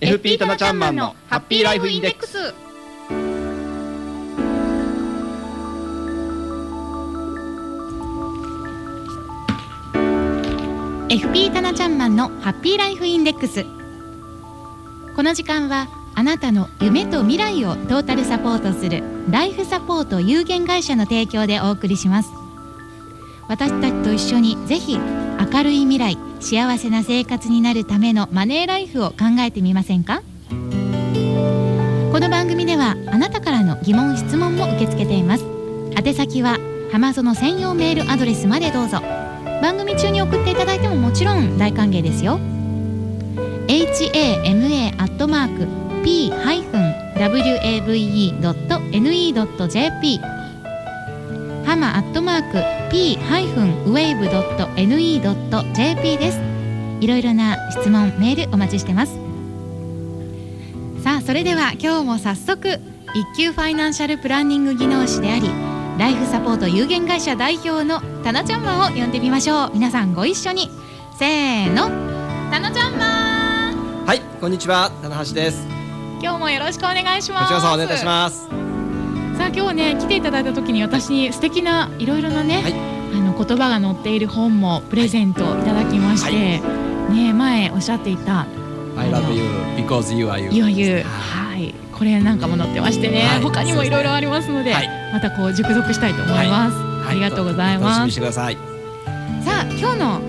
FP タナちゃんマンのハッピーライフインデックス。FP タナちゃんマンのハッピーライフインデックス。この時間はあなたの夢と未来をトータルサポートするライフサポート有限会社の提供でお送りします。私たちと一緒にぜひ明るい未来幸せな生活になるためのマネーライフを考えてみませんか？この番組ではあなたからの疑問質問も受け付けています。宛先は浜園専用メールアドレスまでどうぞ。番組中に送っていただいてももちろん大歓迎ですよ。hama アットマーク p-wave.ne.jp ハマアットマーク p-wave.ne.jp です。いろいろな質問メールお待ちしてます。さあそれでは今日も早速一級ファイナンシャルプランニング技能士でありライフサポート有限会社代表のタナちゃんマンを呼んでみましょう。皆さんご一緒に。せーの。タナちゃんマンはいこんにちは。棚橋です。今日もよろしくお願いします。こちらさんお願いいたしますさあ今日ね来ていただいた時に私に素敵ないろいろなね、はい。あの言葉が載っている本もプレゼントいただきまして、ね前おっしゃっていた I love you because you are you いわゆるはい。これなんかも載ってましてね、はい。他にもいろいろありますので、はい。またこう熟読したいと思います、ありがとうござい楽しみますにしてください。さあ今日の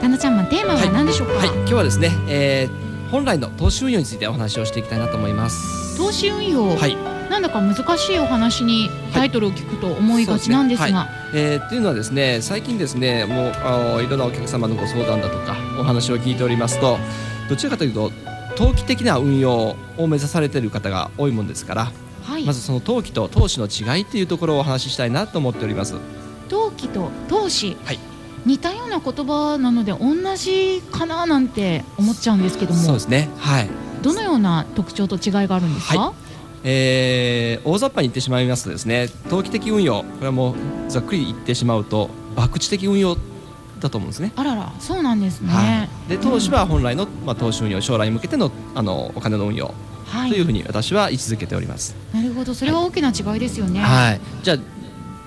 タナちゃんマンテーマは何でしょうか、はい。今日はですね、えー本来の投資運用についてお話をしていきたいなと思います。投資運用、はいなんだか難しいお話にタイトルを聞くと思いがちなんですが、そうえーっていうのはですね最近ですねもうあのいろんなお客様のご相談だとかお話を聞いておりますとどちらかというと投機的な運用を目指されている方が多いものですからはい、まずその投機と投資の違いっていうところをお話ししたいなと思っております。投機と投資、はい。似たような言葉なので同じかななんて思っちゃうんですけども。そうですね。はい。どのような特徴と違いがあるんですか、はえー大雑把に言ってしまいますとですね、投機的運用これはもうざっくり言ってしまうと博打的運用だと思うんですね。あららそうなんですね、はい。で投資は本来のまあ投資運用将来に向けてのあのお金の運用はいというふうに私は位置づけております。なるほどそれは大きな違いですよねはい。じゃあ、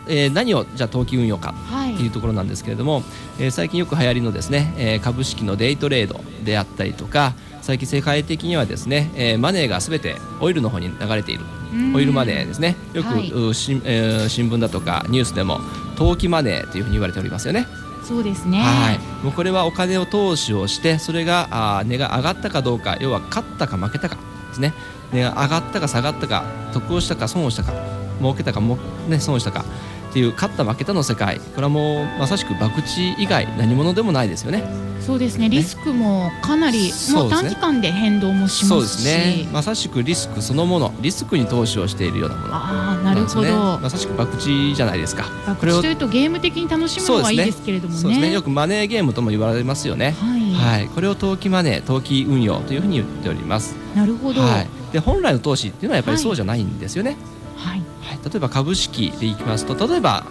えー何をじゃあ投機運用かはいっていうところなんですけれども、えー最近よく流行りのですね、えー株式のデイトレードであったりとか最近世界的にはですね、えーマネーがすべてオイルの方に流れている。うん。オイルマネーですね。よく、はい。うしえー新聞だとかニュースでも投機マネーというふうに言われておりますよね。そうですね。はい、もうこれはお金を投資をしてそれがあー値が上がったかどうか要は勝ったか負けたかですね。値が上がったか下がったか得をしたか損をしたか儲けたかも、ね、損をしたかっていう勝った負けたの世界。これはもうまさしく博打以外何者でもないですよね。そうですね。リスクもかなり、もう短期間で変動もしそうですますしね。まさしくリスクそのもの。リスクに投資をしているようなもの。ああなるほど、まさしく博打じゃないですか。これを博打というとゲーム的に楽しむのはいいですけれどもね。よくマネーゲームとも言われますよね。はい、はい、これを投機マネー投機運用というふうに言っております。なるほど、はい、で本来の投資っていうのはやっぱりはい。そうじゃないんですよね。はいはい、例えば株式でいきますと例えば、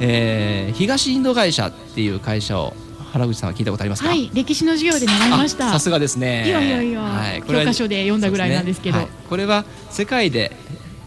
えー東インド会社っていう会社を原口さんは聞いたことありますか、はい、歴史の授業で習いました。あさすがですね。いやいやいや、はい、教科書で読んだぐらいなんですけど、ね。はい。これは世界で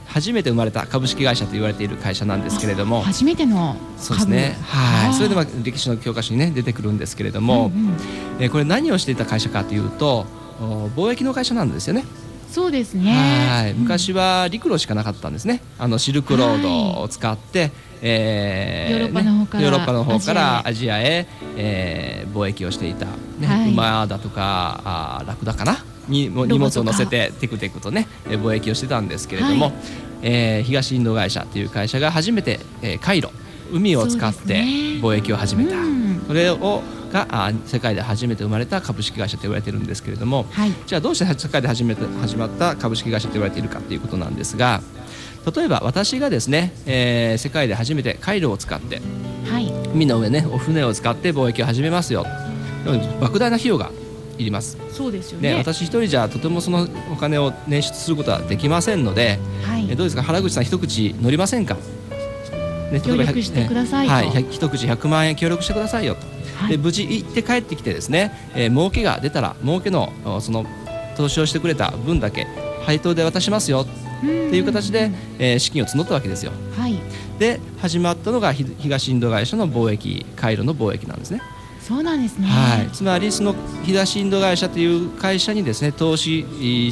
初めて生まれた株式会社と言われている会社なんですけれども。初めてのそうですね。はい。それでは歴史の教科書にね出てくるんですけれども、うんうん。えーこれ何をしていた会社かというと、お貿易の会社なんですよね。そうですね。はい、昔は陸路しかなかったんですね。あのシルクロードを使って、えヨーロッパの方からねヨーロッパの方からアアジアへえー貿易をしていた、ねはい。馬だとかあーラクダかな？に荷物を乗せてテクテクとねえー貿易をしてたんですけれども、はい。えー東インド会社という会社が初めて、えー、海路海を使って貿易を始めた。うん。これをが世界で初めて生まれた株式会社と言われてるんですけれども、はい。じゃあどうして世界で初めて始まった株式会社と言われているかということなんですが例えば私がですね、えー世界で初めて回路を使ってはい。海の上ねお船を使って貿易を始めますよ莫大な費用がいります、そうですよね。ね、私一人じゃとてもそのお金を捻出することはできませんので、はいえ。どうですか？原口さん一口乗りませんか、ね協力してくださいとはい、100一口100万円協力してくださいよとはいで無事行って帰ってきてですね、えー儲けが出たら儲けのおその投資をしてくれた分だけ配当で渡しますよっていう形で、えー、資金を募ったわけですよ。はい、で始まったのが東インド会社の貿易回路の貿易なんですね。そうなんですね、はい、つまりその東インド会社という会社にですね投資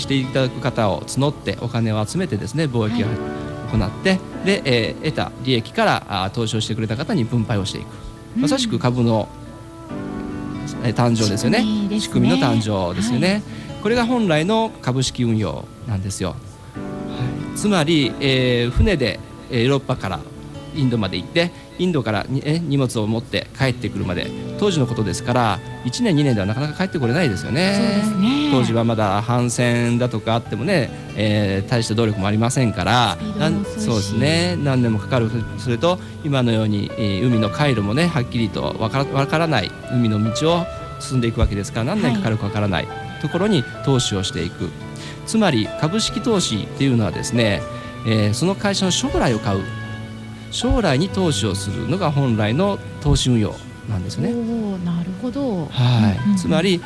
していただく方を募ってお金を集めてですね貿易を行って、はい、で、えー、得た利益からあ投資をしてくれた方に分配をしていく、まさしく株の、えー、誕生ですよね。仕組み、ね、の誕生ですよね、はい、これが本来の株式運用なんですよ、はい、つまり、えー、船でヨーロッパからインドまで行ってインドからえ荷物を持って帰ってくるまで当時のことですから1年2年ではなかなか帰ってこれないですよね。ね。当時はまだ反戦だとかあってもね、えー、大した努力もありませんからそうですね。何年もかかるそれと今のように、えー、海の回路もねはっきりとわからからない海の道を進んでいくわけですから何年かかるかわからない、ところに投資をしていく。つまり株式投資っていうのはですね、えー、その会社の将来を買う将来に投資をするのが本来の投資運用なんですね。なるほど、はい、つまり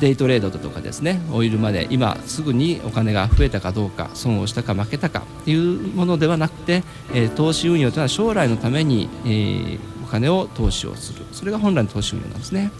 デイトレードとかですねオイルまで今すぐにお金が増えたかどうか損をしたか負けたかっていうものではなくて、えー、投資運用というのは将来のために、えー、お金を投資をする。それが本来の投資運用なんですね。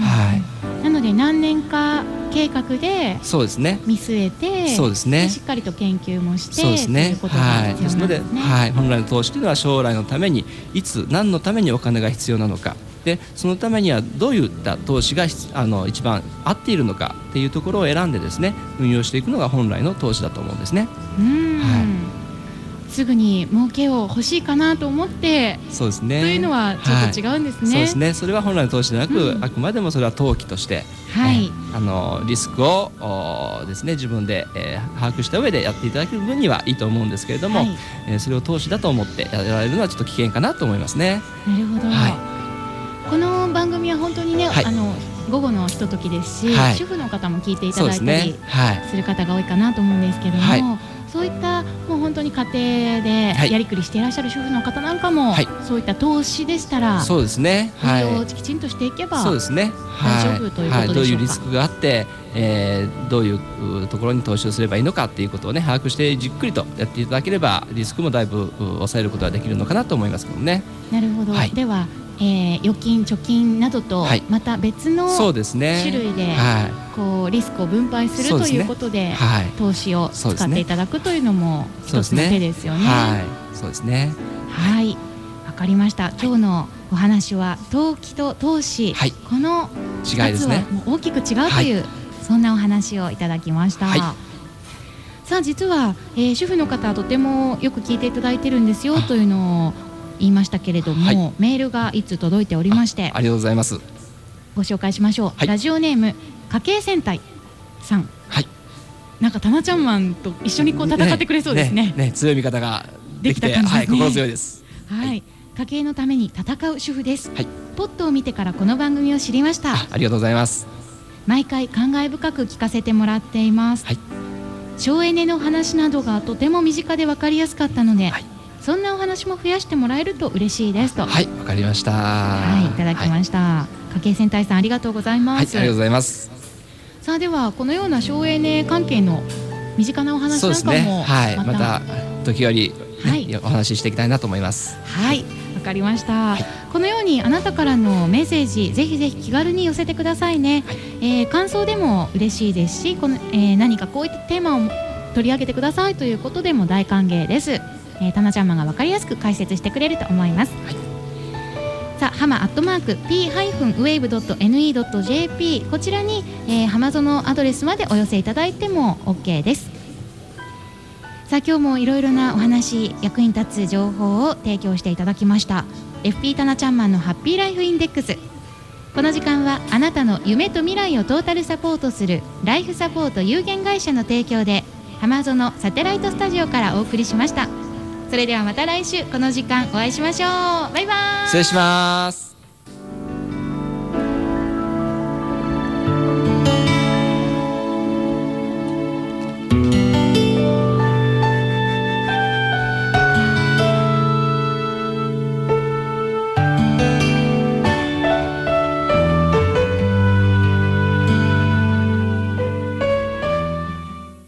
はい、なので何年か計画でそうですね。見据えてそうですね。しっかりと研究もしてそうですね。はい、ですので、はい、本来の投資というのは将来のためにいつ何のためにお金が必要なのか。でそのためにはどういった投資があの一番合っているのかっていうところを選んでですね運用していくのが本来の投資だと思うんですね。はいすぐに儲けを欲しいかなと思ってそうですね。というのはちょっと違うんですね。はい、そうですね。それは本来の投資でなく、うん、あくまでもそれは投機として、はい、あのリスクをですね自分で、えー、把握した上でやっていただける分にはいいと思うんですけれども、はい、えー、それを投資だと思ってやられるのはちょっと危険かなと思いますね。なるほど、はい、この番組は本当にね、はい、あの午後のひとときですし、はい、主婦の方も聞いていただいたりする方が多いかなと思うんですけども、はい、そういった本当に家庭でやりくりしていらっしゃる主婦の方なんかも、はい、そういった投資でしたらそうですね、はい、をきちんとしていけばそうですね。大丈夫ということでしょうか、どういうリスクがあって、えー、どういうところに投資をすればいいのかっていうことをね把握してじっくりとやっていただければリスクもだいぶ抑えることができるのかなと思いますけどね。なるほど、はい、ではえー、預金、貯金などとまた別の種類でこうリスクを分配するということで投資を使っていただくというのも一つの手ですよね。そうですね。はい。わかりました。今日のお話は投機と投資、はい、この2つは大きく違うという、はい、そんなお話をいただきました。はい、さあ実は、えー、主婦の方とてもよく聞いていただいてるんですよというのを言いましたけれども、はい、メールがいつ届いておりましてありがとうございます。ご紹介しましょう、はい、ラジオネーム家計戦隊さん。はい。なんかタナちゃんマンと一緒にこう戦ってくれそうですね。ね、ね、強い味方ができて、ね、はい、心強いです。はい、家計のために戦う主婦です、はい、ポットを見てからこの番組を知りました。ありがとうございます。毎回感慨深く聞かせてもらっています、はい、省エネの話などがとても身近で分かりやすかったので、はいそんなお話も増やしてもらえると嬉しいですと。はいわかりました。はいいただきました、はい、家計戦隊さんありがとうございます、はい、ありがとうございます。さあではこのような省エネ関係の身近なお話なんかも、ね、はいまた時折、ね、はい、お話ししていきたいなと思います。はいわかりました、はい、このようにあなたからのメッセージぜひぜひ気軽に寄せてくださいね、はい、えー、感想でも嬉しいですしこの、えー、何かこういったテーマを取り上げてくださいということでも大歓迎ですえー、タナちゃんマンが分かりやすく解説してくれると思います。はいさあ、ハマアットマーク p-wave.ne.jp こちらに、えー、ハマゾのアドレスまでお寄せいただいても OK です。さあ、今日もいろいろなお話、役に立つ情報を提供していただきました。FP タナちゃんマンのハッピーライフインデックス。この時間はあなたの夢と未来をトータルサポートするライフサポート有限会社の提供でハマゾのサテライトスタジオからお送りしました。それではまた来週この時間お会いしましょう。バイバイ。失礼します。